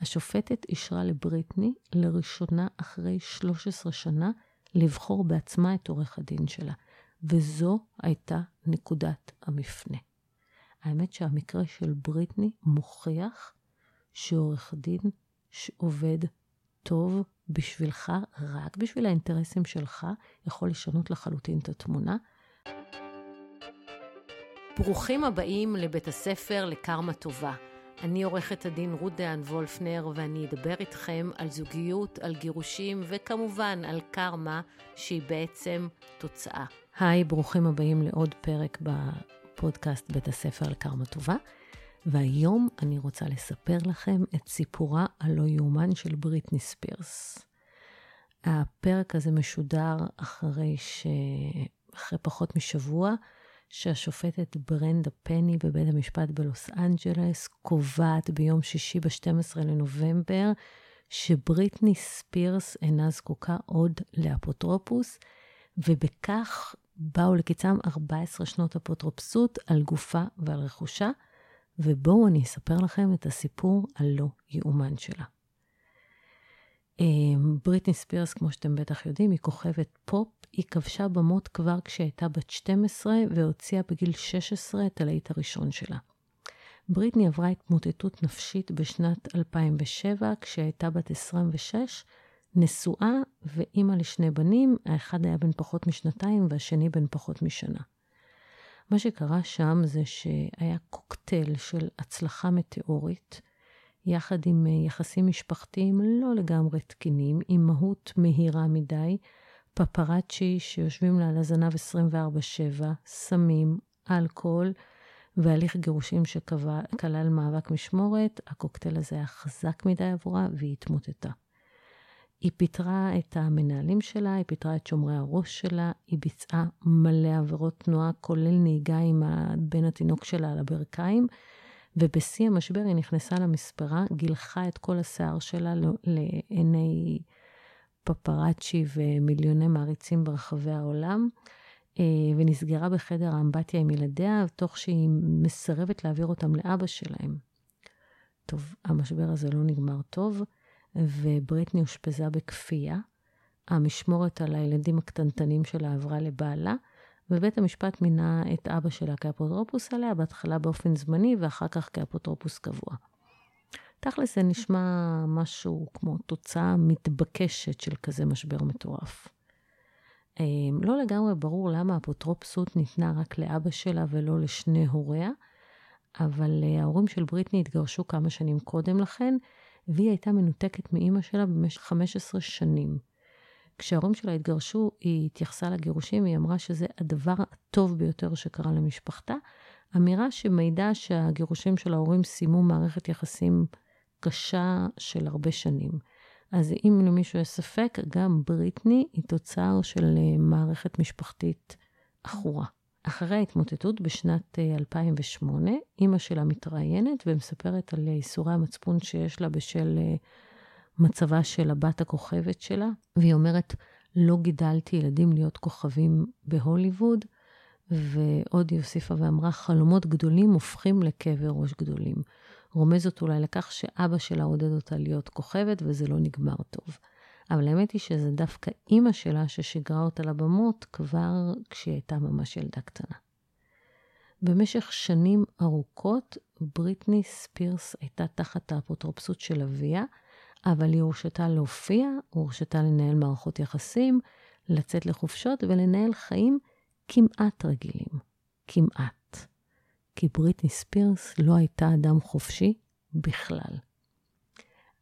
השופטת אישרה לבריטני לראשונה אחרי 13 שנה לבחור בעצמה את עורך הדין שלה, וזו הייתה נקודת המפנה. האמת שהמקרה של בריטני מוכיח שעורך דין שעובד טוב בשבילך, רק בשביל האינטרסים שלך, יכול לשנות לחלוטין את התמונה. ברוכים הבאים לבית הספר לקרמה טובה. אני עורכת הדין רות דהן וולפנר, ואני אדבר איתכם על זוגיות, על גירושים, וכמובן על קרמה, שהיא בעצם תוצאה. היי, ברוכים הבאים לעוד פרק בפודקאסט בית הספר לקרמה טובה. והיום אני רוצה לספר לכם את סיפורה הלא יאומן של בריטני ספירס. הפרק הזה משודר אחרי ש... אחרי פחות משבוע, שהשופטת ברנדה פני בבית המשפט בלוס אנג'לס קובעת ביום שישי ב-12 לנובמבר שבריטני ספירס אינה זקוקה עוד לאפוטרופוס, ובכך באו לקיצם 14 שנות אפוטרופסות על גופה ועל רכושה, ובואו אני אספר לכם את הסיפור הלא יאומן שלה. אמ, בריטני ספירס, כמו שאתם בטח יודעים, היא כוכבת פופ. היא כבשה במות כבר כשהייתה בת 12 והוציאה בגיל 16 את הלהיט הראשון שלה. בריטני עברה התמוטטות נפשית בשנת 2007 כשהייתה בת 26, נשואה ואימא לשני בנים, האחד היה בן פחות משנתיים והשני בן פחות משנה. מה שקרה שם זה שהיה קוקטייל של הצלחה מטאורית, יחד עם יחסים משפחתיים לא לגמרי תקינים, עם מהות מהירה מדי, פפראצ'י שיושבים לה על הזנב 24/7, סמים, אלכוהול, והליך גירושים שכלל מאבק משמורת, הקוקטייל הזה היה חזק מדי עבורה והיא התמוטטה. היא פיטרה את המנהלים שלה, היא פיטרה את שומרי הראש שלה, היא ביצעה מלא עבירות תנועה, כולל נהיגה עם בן התינוק שלה על הברכיים, ובשיא המשבר היא נכנסה למספרה, גילחה את כל השיער שלה לעיני פפראצ'י ומיליוני מעריצים ברחבי העולם, אה, ונסגרה בחדר האמבטיה עם ילדיה, תוך שהיא מסרבת להעביר אותם לאבא שלהם. טוב, המשבר הזה לא נגמר טוב, ובריטני אושפזה בכפייה. המשמורת על הילדים הקטנטנים שלה עברה לבעלה, ובית המשפט מינה את אבא שלה כאפוטרופוס עליה, בהתחלה באופן זמני ואחר כך כאפוטרופוס קבוע. תכלס זה נשמע משהו כמו תוצאה מתבקשת של כזה משבר מטורף. אמ, לא לגמרי ברור למה האפוטרופסות ניתנה רק לאבא שלה ולא לשני הוריה, אבל אה, ההורים של בריטני התגרשו כמה שנים קודם לכן, והיא הייתה מנותקת מאימא שלה במשך 15 שנים. כשההורים שלה התגרשו, היא התייחסה לגירושים, היא אמרה שזה הדבר הטוב ביותר שקרה למשפחתה. אמירה שמעידה שהגירושים של ההורים סיימו מערכת יחסים קשה של הרבה שנים. אז אם למישהו יש ספק, גם בריטני היא תוצר של אה, מערכת משפחתית עכורה. אחרי ההתמוטטות בשנת 2008, אה, אימא שלה מתראיינת ומספרת על איסורי המצפון שיש לה בשל אה, מצבה של הבת הכוכבת שלה, והיא אומרת, לא גידלתי ילדים להיות כוכבים בהוליווד, ועוד היא הוסיפה ואמרה, חלומות גדולים הופכים לכאבי ראש גדולים. רומזת אולי לכך שאבא שלה עודד אותה להיות כוכבת, וזה לא נגמר טוב. אבל האמת היא שזה דווקא אימא שלה ששיגרה אותה לבמות כבר כשהיא הייתה ממש ילדה קטנה. במשך שנים ארוכות, בריטני ספירס הייתה תחת האפוטרופסות של אביה, אבל היא הורשתה להופיע, הורשתה לנהל מערכות יחסים, לצאת לחופשות ולנהל חיים כמעט רגילים. כמעט. כי בריטני ספירס לא הייתה אדם חופשי בכלל.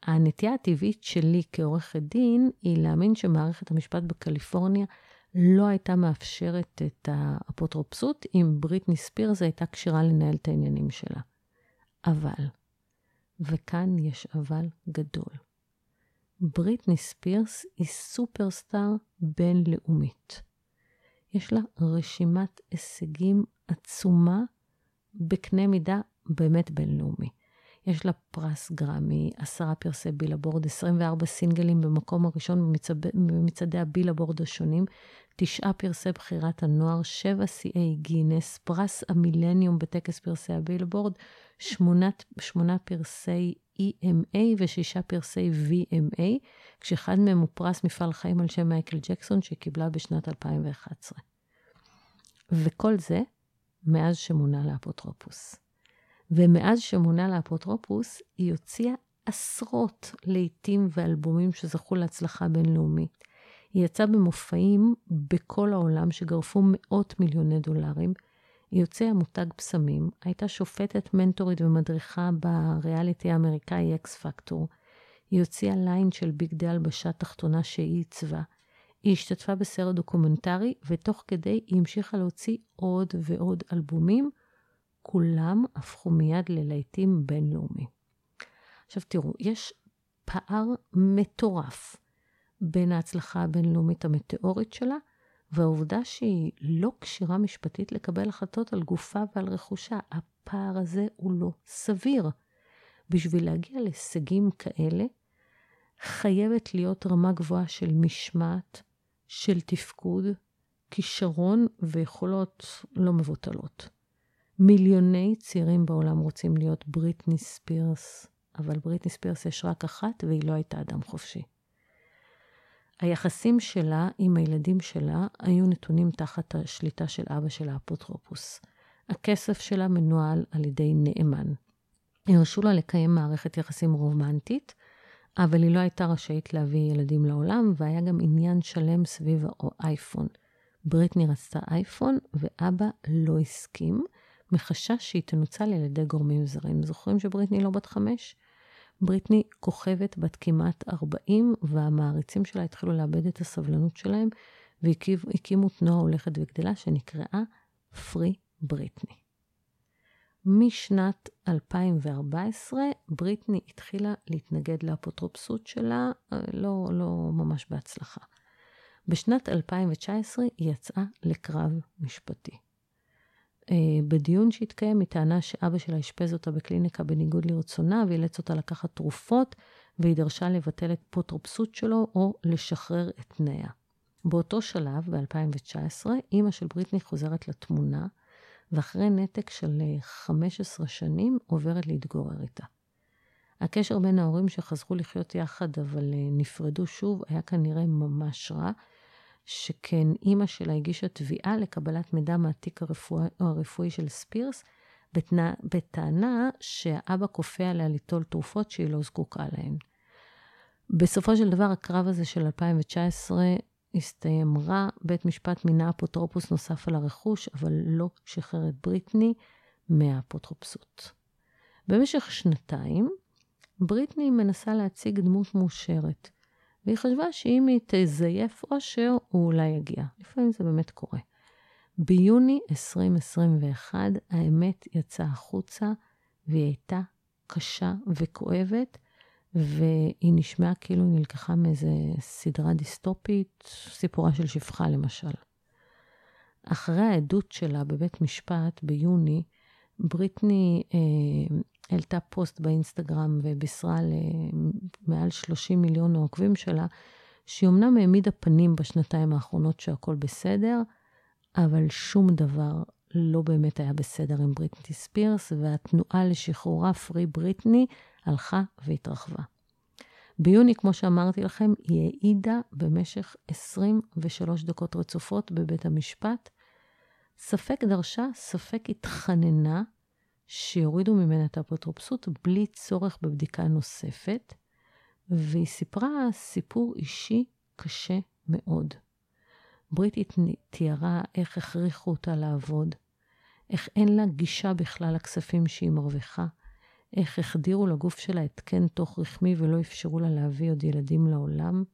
הנטייה הטבעית שלי כעורכת דין היא להאמין שמערכת המשפט בקליפורניה לא הייתה מאפשרת את האפוטרופסות אם בריטני ספירס הייתה כשירה לנהל את העניינים שלה. אבל, וכאן יש אבל גדול, בריטני ספירס היא סופרסטאר בינלאומית. יש לה רשימת הישגים עצומה בקנה מידה באמת בינלאומי. יש לה פרס גרמי, עשרה פרסי בילבורד, 24 סינגלים במקום הראשון. במצעדי הבילבורד השונים, תשעה פרסי בחירת הנוער, שבע שיאי גינס, פרס המילניום בטקס פרסי הבילבורד, שמונה, שמונה פרסי EMA ושישה פרסי VMA, כשאחד מהם הוא פרס מפעל חיים על שם מייקל ג'קסון, שקיבלה בשנת 2011. וכל זה מאז שמונה לאפוטרופוס. ומאז שמונה לאפוטרופוס, היא הוציאה עשרות להיטים ואלבומים שזכו להצלחה בינלאומית. היא יצאה במופעים בכל העולם שגרפו מאות מיליוני דולרים. היא הוציאה מותג פסמים, הייתה שופטת, מנטורית ומדריכה בריאליטי האמריקאי אקס פקטור. היא הוציאה ליין של בגדי הלבשה תחתונה שהיא עיצבה. היא השתתפה בסרט דוקומנטרי, ותוך כדי היא המשיכה להוציא עוד ועוד אלבומים. כולם הפכו מיד ללהיטים בינלאומיים. עכשיו תראו, יש פער מטורף בין ההצלחה הבינלאומית המטאורית שלה והעובדה שהיא לא כשירה משפטית לקבל החלטות על גופה ועל רכושה. הפער הזה הוא לא סביר. בשביל להגיע להישגים כאלה, חייבת להיות רמה גבוהה של משמעת, של תפקוד, כישרון ויכולות לא מבוטלות. מיליוני צעירים בעולם רוצים להיות בריטני ספירס, אבל בריטני ספירס יש רק אחת והיא לא הייתה אדם חופשי. היחסים שלה עם הילדים שלה היו נתונים תחת השליטה של אבא של האפוטרופוס. הכסף שלה מנוהל על ידי נאמן. הרשו לה לקיים מערכת יחסים רומנטית, אבל היא לא הייתה רשאית להביא ילדים לעולם, והיה גם עניין שלם סביב האייפון. בריטני רצתה אייפון, ואבא לא הסכים, מחשש שהיא תנוצל על ידי גורמים זרים. זוכרים שבריטני לא בת חמש? בריטני כוכבת בת כמעט 40, והמעריצים שלה התחילו לאבד את הסבלנות שלהם, והקימו תנועה הולכת וגדלה שנקראה פרי בריטני. משנת 2014, בריטני התחילה להתנגד לאפוטרופסות שלה, לא, לא ממש בהצלחה. בשנת 2019 היא יצאה לקרב משפטי. אה, בדיון שהתקיים, היא טענה שאבא שלה אשפז אותה בקליניקה בניגוד לרצונה, ואילץ אותה לקחת תרופות, והיא דרשה לבטל את אפוטרופסות שלו או לשחרר את תנאיה. באותו שלב, ב-2019, אימא של בריטני חוזרת לתמונה, ואחרי נתק של 15 אה, שנים עוברת להתגורר איתה. הקשר בין ההורים שחזרו לחיות יחד אבל אה, נפרדו שוב היה כנראה ממש רע, שכן אימא שלה הגישה תביעה לקבלת מידע מהתיק הרפואי, הרפואי של ספירס, בתנא, בטענה שהאבא כופה עליה ליטול תרופות שהיא לא זקוקה להן. בסופו של דבר, הקרב הזה של 2019 הסתיים רע. בית משפט מינה אפוטרופוס נוסף על הרכוש, אבל לא שחרר את בריטני מהאפוטרופסות. במשך שנתיים, בריטני מנסה להציג דמות מאושרת. והיא חשבה שאם היא תזייף אושר, הוא אולי יגיע. לפעמים זה באמת קורה. ביוני 2021 האמת יצאה החוצה, והיא הייתה קשה וכואבת, והיא נשמעה כאילו היא נלקחה מאיזה סדרה דיסטופית, סיפורה של שפחה למשל. אחרי העדות שלה בבית משפט ביוני, בריטני אה, העלתה פוסט באינסטגרם ובישרה למעל 30 מיליון העוקבים שלה, שהיא אמנם העמידה פנים בשנתיים האחרונות שהכל בסדר, אבל שום דבר לא באמת היה בסדר עם בריטני ספירס, והתנועה לשחרורה פרי בריטני הלכה והתרחבה. ביוני, כמו שאמרתי לכם, היא העידה במשך 23 דקות רצופות בבית המשפט. ספק דרשה, ספק התחננה שיורידו ממנה את האפוטרופסות בלי צורך בבדיקה נוספת, והיא סיפרה סיפור אישי קשה מאוד. בריטית תיארה איך הכריחו אותה לעבוד, איך אין לה גישה בכלל לכספים שהיא מרוויחה, איך החדירו לגוף שלה התקן תוך רחמי ולא אפשרו לה להביא עוד ילדים לעולם,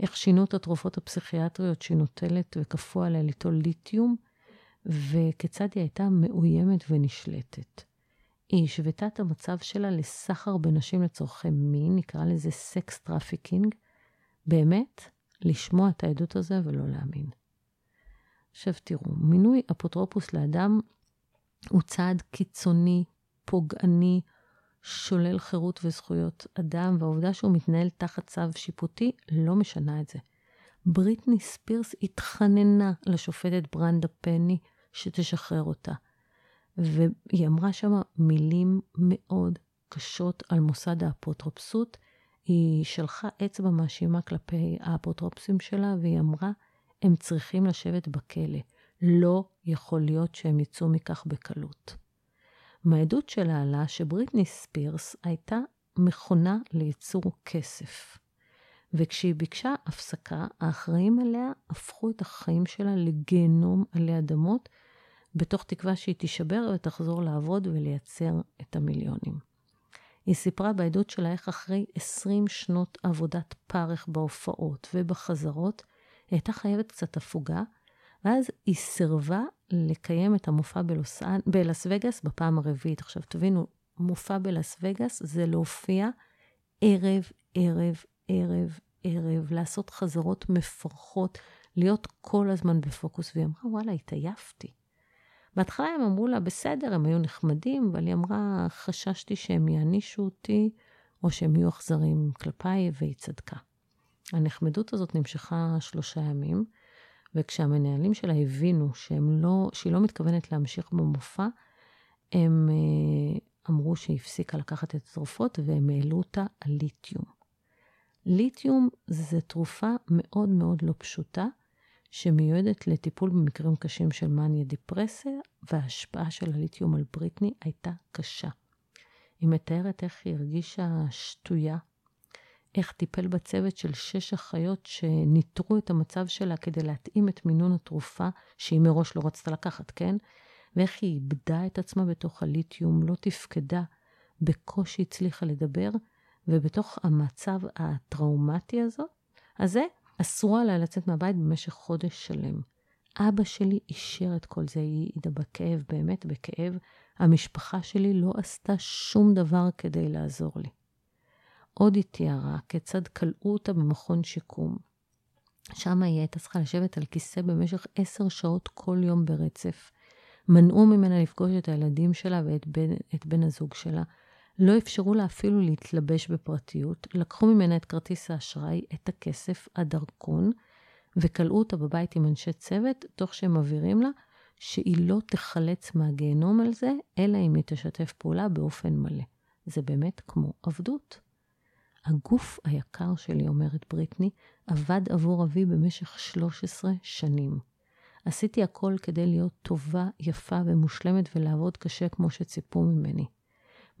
איך שינו את התרופות הפסיכיאטריות שהיא נוטלת וכפו עליה ליטול ליתיום, וכיצד היא הייתה מאוימת ונשלטת. היא השוותה את המצב שלה לסחר בנשים לצורכי מין, נקרא לזה sex trafficking. באמת, לשמוע את העדות הזה ולא להאמין. עכשיו תראו, מינוי אפוטרופוס לאדם הוא צעד קיצוני, פוגעני, שולל חירות וזכויות אדם, והעובדה שהוא מתנהל תחת צו שיפוטי לא משנה את זה. בריטני ספירס התחננה לשופטת ברנדה פני שתשחרר אותה. והיא אמרה שם מילים מאוד קשות על מוסד האפוטרופסות. היא שלחה אצבע מאשימה כלפי האפוטרופסים שלה, והיא אמרה, הם צריכים לשבת בכלא. לא יכול להיות שהם יצאו מכך בקלות. מהעדות שלה עלה שבריטני ספירס הייתה מכונה לייצור כסף. וכשהיא ביקשה הפסקה, האחראים עליה הפכו את החיים שלה לגיהנום עלי אדמות, בתוך תקווה שהיא תישבר ותחזור לעבוד ולייצר את המיליונים. היא סיפרה בעדות שלה איך אחרי 20 שנות עבודת פרך בהופעות ובחזרות, היא הייתה חייבת קצת הפוגה, ואז היא סירבה לקיים את המופע בלוס, בלס וגאס בפעם הרביעית. עכשיו, תבינו, מופע בלס וגאס זה להופיע ערב, ערב, ערב, ערב, לעשות חזרות מפרכות, להיות כל הזמן בפוקוס. והיא אמרה, וואלה, התעייפתי. בהתחלה הם אמרו לה, בסדר, הם היו נחמדים, אבל היא אמרה, חששתי שהם יענישו אותי, או שהם יהיו אכזרים כלפיי, והיא צדקה. הנחמדות הזאת נמשכה שלושה ימים, וכשהמנהלים שלה הבינו שהם לא, שהיא לא מתכוונת להמשיך במופע, הם אה, אמרו שהיא הפסיקה לקחת את התרופות והם העלו אותה על ליתיום. ליתיום זה תרופה מאוד מאוד לא פשוטה, שמיועדת לטיפול במקרים קשים של מניה דיפרסיה, וההשפעה של הליתיום על בריטני הייתה קשה. היא מתארת איך היא הרגישה שטויה, איך טיפל בצוות של שש אחיות שניטרו את המצב שלה כדי להתאים את מינון התרופה שהיא מראש לא רצתה לקחת, כן? ואיך היא איבדה את עצמה בתוך הליתיום, לא תפקדה, בקושי הצליחה לדבר, ובתוך המצב הטראומטי הזאת, הזה, אסורה לה לצאת מהבית במשך חודש שלם. אבא שלי אישר את כל זה, היא העידה בכאב, באמת בכאב. המשפחה שלי לא עשתה שום דבר כדי לעזור לי. עוד היא תיארה כיצד כלאו אותה במכון שיקום. שם היא הייתה צריכה לשבת על כיסא במשך עשר שעות כל יום ברצף. מנעו ממנה לפגוש את הילדים שלה ואת בן, בן הזוג שלה. לא אפשרו לה אפילו להתלבש בפרטיות. לקחו ממנה את כרטיס האשראי, את הכסף, הדרכון, וכלאו אותה בבית עם אנשי צוות, תוך שהם מבהירים לה שהיא לא תחלץ מהגיהנום על זה, אלא אם היא תשתף פעולה באופן מלא. זה באמת כמו עבדות. הגוף היקר שלי, אומרת בריטני, עבד עבור אבי במשך 13 שנים. עשיתי הכל כדי להיות טובה, יפה ומושלמת ולעבוד קשה כמו שציפו ממני.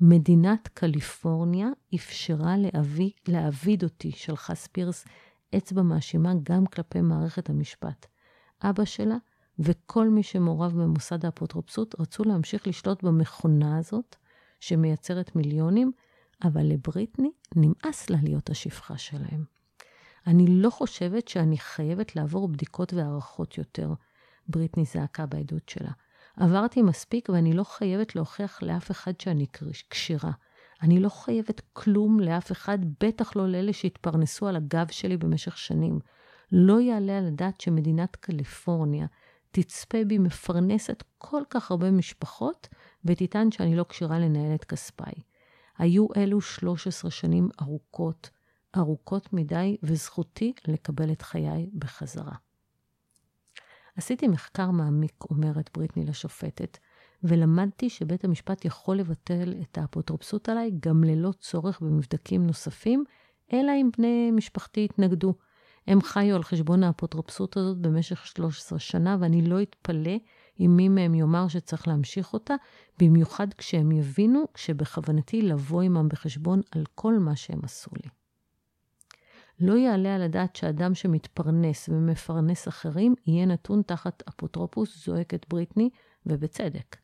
מדינת קליפורניה אפשרה לאבי להעביד אותי, שלחה ספירס אצבע מאשימה גם כלפי מערכת המשפט. אבא שלה וכל מי שמעורב במוסד האפוטרופסות רצו להמשיך לשלוט במכונה הזאת, שמייצרת מיליונים, אבל לבריטני נמאס לה להיות השפחה שלהם. אני לא חושבת שאני חייבת לעבור בדיקות והערכות יותר, בריטני זעקה בעדות שלה. עברתי מספיק ואני לא חייבת להוכיח לאף אחד שאני כשירה. אני לא חייבת כלום לאף אחד, בטח לא לאלה שהתפרנסו על הגב שלי במשך שנים. לא יעלה על הדעת שמדינת קליפורניה תצפה בי מפרנסת כל כך הרבה משפחות, ותטען שאני לא כשירה לנהל את כספיי. היו אלו 13 שנים ארוכות, ארוכות מדי, וזכותי לקבל את חיי בחזרה. עשיתי מחקר מעמיק, אומרת בריטני לשופטת, ולמדתי שבית המשפט יכול לבטל את האפוטרופסות עליי גם ללא צורך במבדקים נוספים, אלא אם בני משפחתי יתנגדו. הם חיו על חשבון האפוטרופסות הזאת במשך 13 שנה, ואני לא אתפלא אם מי מהם יאמר שצריך להמשיך אותה, במיוחד כשהם יבינו שבכוונתי לבוא עמם בחשבון על כל מה שהם עשו לי. לא יעלה על הדעת שאדם שמתפרנס ומפרנס אחרים יהיה נתון תחת אפוטרופוס, זועקת בריטני, ובצדק.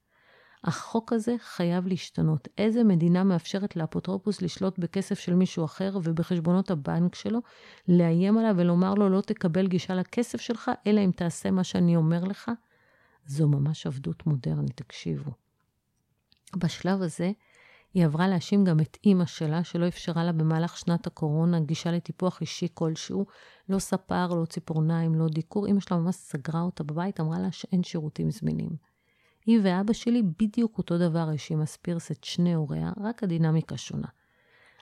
החוק הזה חייב להשתנות. איזה מדינה מאפשרת לאפוטרופוס לשלוט בכסף של מישהו אחר ובחשבונות הבנק שלו, לאיים עליו ולומר לו לא תקבל גישה לכסף שלך, אלא אם תעשה מה שאני אומר לך? זו ממש עבדות מודרנית, תקשיבו. בשלב הזה, היא עברה להאשים גם את אימא שלה, שלא אפשרה לה במהלך שנת הקורונה גישה לטיפוח אישי כלשהו, לא ספר, לא ציפורניים, לא דיקור. אימא שלה ממש סגרה אותה בבית, אמרה לה שאין שירותים זמינים. היא ואבא שלי בדיוק אותו דבר האשימה ספירס את שני הוריה, רק הדינמיקה שונה.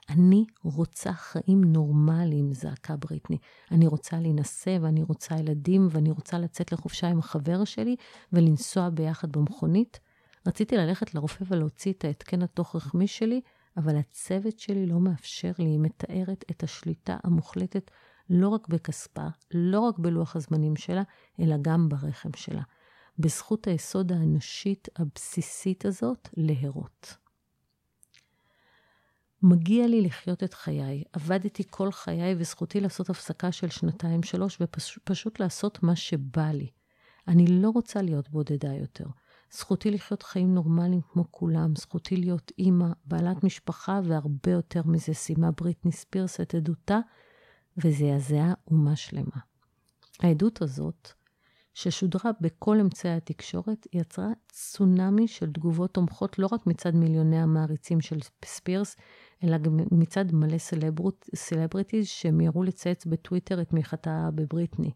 אני רוצה חיים נורמליים, זעקה בריטני. אני רוצה להינשא ואני רוצה ילדים ואני רוצה לצאת לחופשה עם החבר שלי ולנסוע ביחד במכונית. רציתי ללכת לרופא ולהוציא את ההתקן התוך-רחמי שלי, אבל הצוות שלי לא מאפשר לי, היא מתארת את השליטה המוחלטת לא רק בכספה, לא רק בלוח הזמנים שלה, אלא גם ברחם שלה. בזכות היסוד האנושית הבסיסית הזאת להרות. מגיע לי לחיות את חיי. עבדתי כל חיי וזכותי לעשות הפסקה של שנתיים-שלוש ופשוט לעשות מה שבא לי. אני לא רוצה להיות בודדה יותר. זכותי לחיות חיים נורמליים כמו כולם, זכותי להיות אימא, בעלת משפחה, והרבה יותר מזה סיימה בריטני ספירס את עדותה, וזעזעה אומה שלמה. העדות הזאת, ששודרה בכל אמצעי התקשורת, יצרה צונאמי של תגובות תומכות לא רק מצד מיליוני המעריצים של ספירס, אלא גם מצד מלא celebrities שמיהרו לצייץ בטוויטר את תמיכתם בבריטני.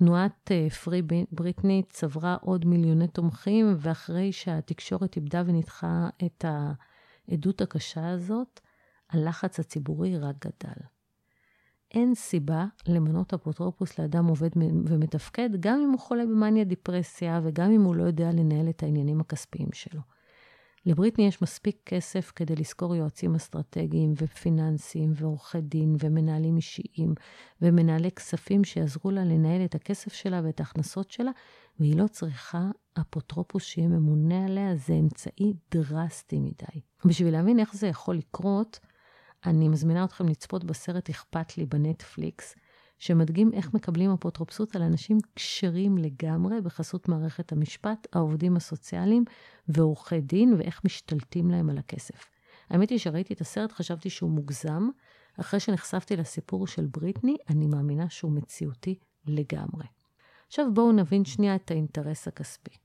תנועת Free אה, בריטני צברה עוד מיליוני תומכים, ואחרי שהתקשורת עיבדה וניתחה את העדות הקשה הזאת, הלחץ הציבורי רק גדל. אין סיבה למנות אפוטרופוס לאדם עובד ומתפקד, גם אם הוא חולה במאניה דיפרסיה וגם אם הוא לא יודע לנהל את העניינים הכספיים שלו. לבריטני יש מספיק כסף כדי לשכור יועצים אסטרטגיים ופיננסיים ועורכי דין ומנהלים אישיים ומנהלי כספים שיעזרו לה לנהל את הכסף שלה ואת ההכנסות שלה, והיא לא צריכה אפוטרופוס שיהיה ממונה עליה, זה אמצעי דרסטי מדי. בשביל להבין איך זה יכול לקרות, אני מזמינה אתכם לצפות בסרט אכפת לי בנטפליקס, שמדגים איך מקבלים אפוטרופסות על אנשים כשרים לגמרי בחסות מערכת המשפט, העובדים הסוציאליים ועורכי דין, ואיך משתלטים להם על הכסף. האמת היא שראיתי את הסרט, חשבתי שהוא מוגזם. אחרי שנחשפתי לסיפור של בריטני, אני מאמינה שהוא מציאותי לגמרי. עכשיו בואו נבין שנייה את האינטרס הכספי.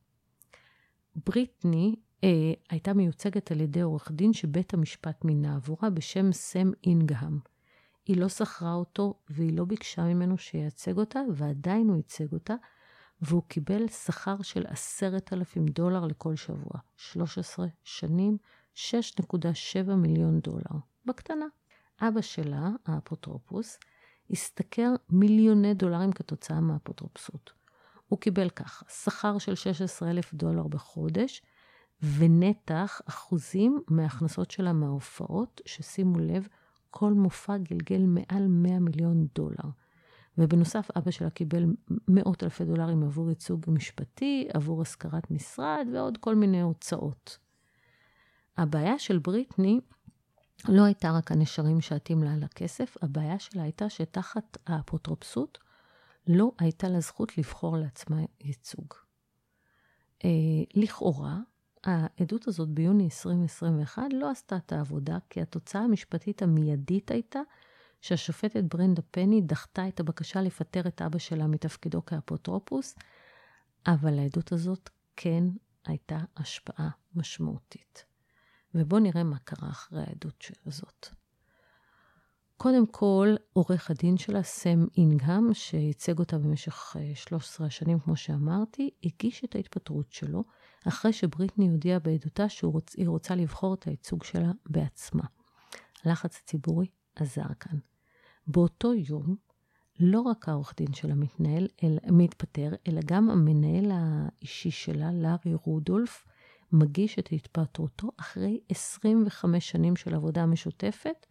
בריטני אה, הייתה מיוצגת על ידי עורך דין שבית המשפט מינה עבורה בשם סם אינגהם. היא לא שכרה אותו והיא לא ביקשה ממנו שייצג אותה, ועדיין הוא ייצג אותה, והוא קיבל שכר של עשרת אלפים דולר לכל שבוע. 13 שנים, 6.7 מיליון דולר. בקטנה. אבא שלה, האפוטרופוס, השתכר מיליוני דולרים כתוצאה מהאפוטרופסות. הוא קיבל ככה, שכר של 16 אלף דולר בחודש, ונתח אחוזים מההכנסות שלה מההופעות, ששימו לב, כל מופע גלגל מעל 100 מיליון דולר. ובנוסף, אבא שלה קיבל מאות אלפי דולרים עבור ייצוג משפטי, עבור השכרת משרד ועוד כל מיני הוצאות. הבעיה של בריטני לא הייתה רק הנשרים שעטים לה על הכסף, הבעיה שלה הייתה שתחת האפוטרופסות לא הייתה לה זכות לבחור לעצמה ייצוג. אה, לכאורה, העדות הזאת ביוני 2021 לא עשתה את העבודה, כי התוצאה המשפטית המיידית הייתה שהשופטת ברנדה פני דחתה את הבקשה לפטר את אבא שלה מתפקידו כאפוטרופוס, אבל לעדות הזאת כן הייתה השפעה משמעותית. ובואו נראה מה קרה אחרי העדות הזאת. קודם כל, עורך הדין שלה, סם אינגהם, שייצג אותה במשך 13 אה, שנים, כמו שאמרתי, הגיש את ההתפטרות שלו, אחרי שבריטני הודיעה בעדותה שהיא רוצה לבחור את הייצוג שלה בעצמה. הלחץ הציבורי עזר כאן. באותו יום, לא רק העורך דין שלה מתנהל, אל, מתפטר, אלא גם המנהל האישי שלה, לארי רודולף, מגיש את התפטרותו אחרי 25 שנים של עבודה משותפת,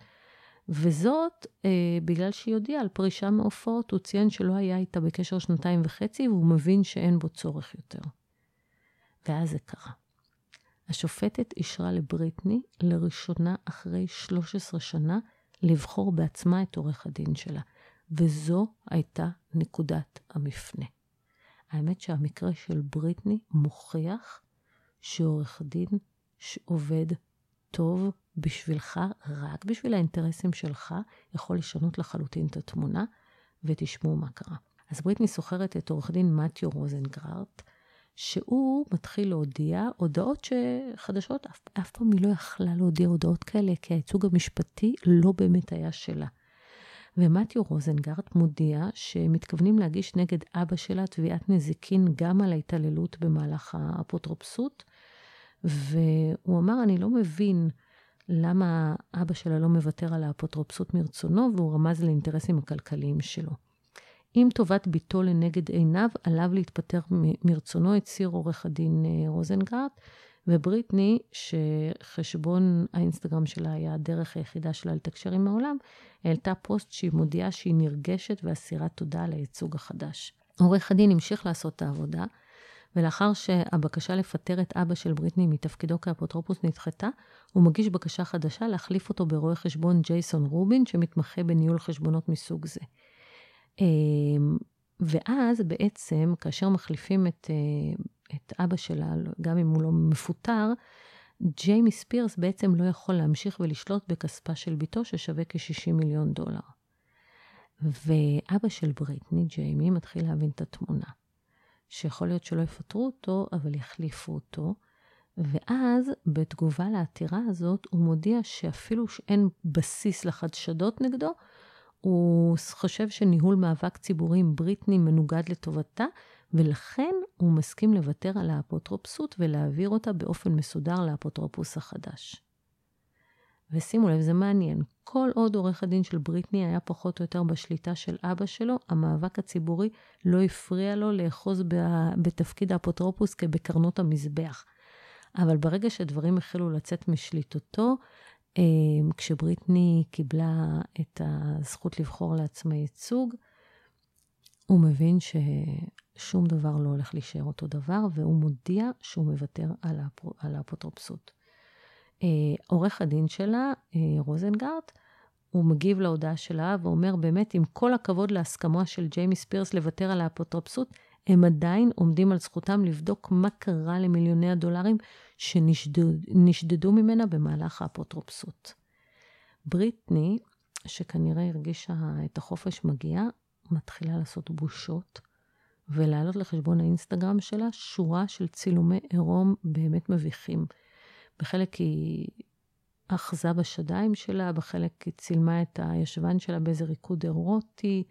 וזאת אה, בגלל שהיא הודיעה על פרישה מהופעות. הוא ציין שלא היה איתה בקשר שנתיים וחצי, והוא מבין שאין בו צורך יותר. ואז זה קרה. השופטת אישרה לבריטני לראשונה אחרי 13 שנה לבחור בעצמה את עורך הדין שלה, וזו הייתה נקודת המפנה. האמת שהמקרה של בריטני מוכיח שעורך דין שעובד טוב בשבילך, רק בשביל האינטרסים שלך, יכול לשנות לחלוטין את התמונה, ותשמעו מה קרה. אז בריטני סוחרת את עורך דין מתיו רוזנגרט, שהוא מתחיל להודיע הודעות שחדשות, אף, אף פעם היא לא יכלה להודיע הודעות כאלה, כי הייצוג המשפטי לא באמת היה שלה. ומתיו רוזנגרט מודיע שמתכוונים להגיש נגד אבא שלה תביעת נזיקין גם על ההתעללות במהלך האפוטרופסות, והוא אמר, אני לא מבין למה אבא שלה לא מוותר על האפוטרופסות מרצונו, והוא רמז לאינטרסים הכלכליים שלו. אם טובת ביתו לנגד עיניו, עליו להתפטר מרצונו, הצהיר עורך הדין אה, רוזנגרט, ובריטני, שחשבון האינסטגרם שלה היה הדרך היחידה שלה לתקשר עם העולם, העלתה פוסט שהיא מודיעה שהיא נרגשת ואסירת תודה על הייצוג החדש. עורך הדין המשיך לעשות את העבודה, ולאחר שהבקשה לפטר את אבא של בריטני מתפקידו כאפוטרופוס נדחתה, הוא מגיש בקשה חדשה להחליף אותו ברואה חשבון ג'ייסון רובין, שמתמחה בניהול חשבונות מסוג זה. אמ, ואז בעצם, כאשר מחליפים את, אה, את אבא שלה, גם אם הוא לא מפוטר, ג'יימי ספירס בעצם לא יכול להמשיך ולשלוט בכספה של בתו, ששווה כ-60 מיליון דולר. ואבא של בריטני, ג'יימי, מתחיל להבין את התמונה. שיכול להיות שלא יפטרו אותו, אבל יחליפו אותו. ואז, בתגובה לעתירה הזאת, הוא מודיע שאפילו שאין בסיס לחדשדות נגדו, הוא חושב שניהול מאבק ציבורי עם בריטני מנוגד לטובתה, ולכן הוא מסכים לוותר על האפוטרופסות ולהעביר אותה באופן מסודר לאפוטרופוס החדש. ושימו לב, זה מעניין. כל עוד עורך הדין של בריטני היה פחות או יותר בשליטה של אבא שלו, המאבק הציבורי לא הפריע לו לאחוז בתפקיד האפוטרופוס כבקרנות המזבח. אבל ברגע שדברים החלו לצאת משליטתו, כשבריטני קיבלה את הזכות לבחור לעצמה ייצוג, הוא מבין ששום דבר לא הולך להישאר אותו דבר, והוא מודיע שהוא מוותר על האפוטרופסות. אה, עורך הדין שלה, אה, רוזנגרט, הוא מגיב להודעה שלה ואומר, באמת, עם כל הכבוד להסכמה של ג'יימי ספירס לוותר על האפוטרופסות, הם עדיין עומדים על זכותם לבדוק מה קרה למיליוני הדולרים שנשדדו ממנה במהלך האפוטרופסות. בריטני, שכנראה הרגישה את החופש מגיע, מתחילה לעשות בושות, ולהעלות לחשבון האינסטגרם שלה שורה של צילומי עירום באמת מביכים. בחלק היא אחזה בשדיים שלה, בחלק היא צילמה את הישבן שלה באיזה ריקוד אירוטי.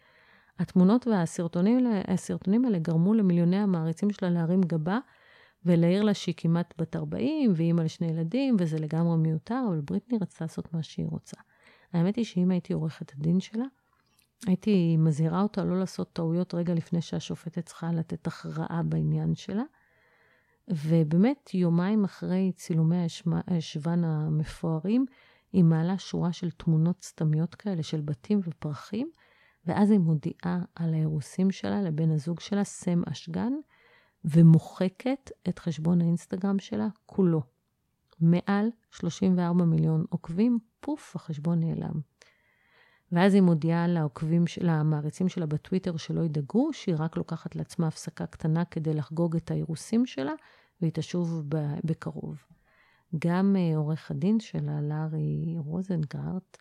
התמונות והסרטונים הסרטונים האלה גרמו למיליוני המעריצים שלה להרים גבה ולהעיר לה שהיא כמעט בת 40 ואימא לשני ילדים, וזה לגמרי מיותר, אבל בריטני רצתה לעשות מה שהיא רוצה. האמת היא שאם הייתי עורכת הדין שלה, הייתי מזהירה אותה לא לעשות טעויות רגע לפני שהשופטת צריכה לתת הכרעה בעניין שלה. ובאמת, יומיים אחרי צילומי הישבן המפוארים, היא מעלה שורה של תמונות סתמיות כאלה של בתים ופרחים, ואז היא מודיעה על האירוסים שלה לבן הזוג שלה, סם אשגן, ומוחקת את חשבון האינסטגרם שלה כולו. מעל 34 מיליון עוקבים, פוף, החשבון נעלם. ואז היא מודיעה לעוקבים, למעריצים שלה בטוויטר שלא ידאגו, שהיא רק לוקחת לעצמה הפסקה קטנה כדי לחגוג את האירוסים שלה, והיא תשוב בקרוב. גם uh, עורך הדין שלה, לארי רוזנגרט,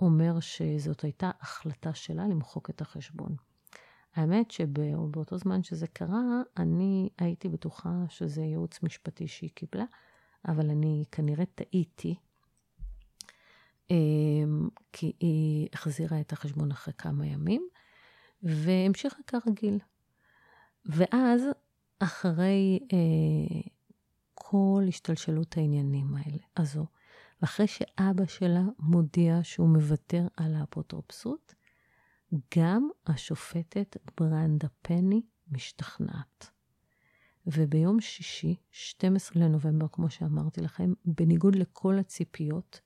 אומר שזאת הייתה החלטה שלה למחוק את החשבון. האמת שבאותו זמן שזה קרה, אני הייתי בטוחה שזה ייעוץ משפטי שהיא קיבלה, אבל אני כנראה טעיתי, אמ, כי היא החזירה את החשבון אחרי כמה ימים, והמשיכה כרגיל. ואז, אחרי אה, כל השתלשלות העניינים האלה, הזו, ואחרי שאבא שלה מודיע שהוא מוותר על האפוטרופסות, גם השופטת ברנדה פני משתכנעת. וביום שישי, 12 לנובמבר, כמו שאמרתי לכם, בניגוד לכל הציפיות,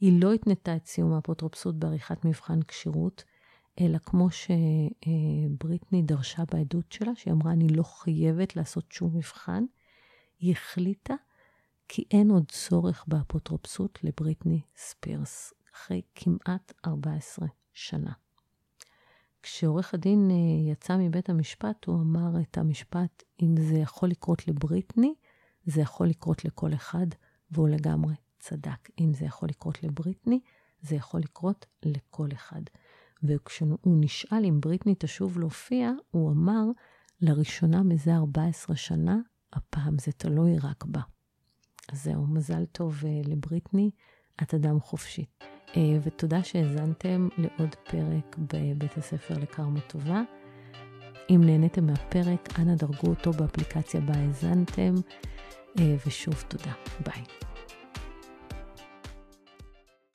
היא לא התנתה את סיום האפוטרופסות בעריכת מבחן כשירות, אלא כמו שבריטני דרשה בעדות שלה, שהיא אמרה, אני לא חייבת לעשות שום מבחן, היא החליטה כי אין עוד צורך באפוטרופסות לבריטני ספירס, אחרי כמעט 14 שנה. כשעורך הדין אה, יצא מבית המשפט, הוא אמר את המשפט, אם זה יכול לקרות לבריטני, זה יכול לקרות לכל אחד, והוא לגמרי צדק. אם זה יכול לקרות לבריטני, זה יכול לקרות לכל אחד. וכשהוא נשאל אם בריטני תשוב להופיע, הוא אמר, לראשונה מזה 14 שנה, הפעם זה תלוי רק בה. אז זהו, מזל טוב אה, לבריטני, את אדם חופשי. אה, ותודה שהאזנתם לעוד פרק בבית הספר לקרמה טובה. אם נהניתם מהפרק, אנא דרגו אותו באפליקציה בה האזנתם, אה, ושוב תודה. ביי.